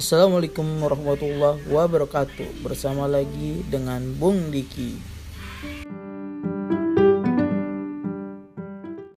Assalamualaikum warahmatullahi wabarakatuh. Bersama lagi dengan Bung Diki.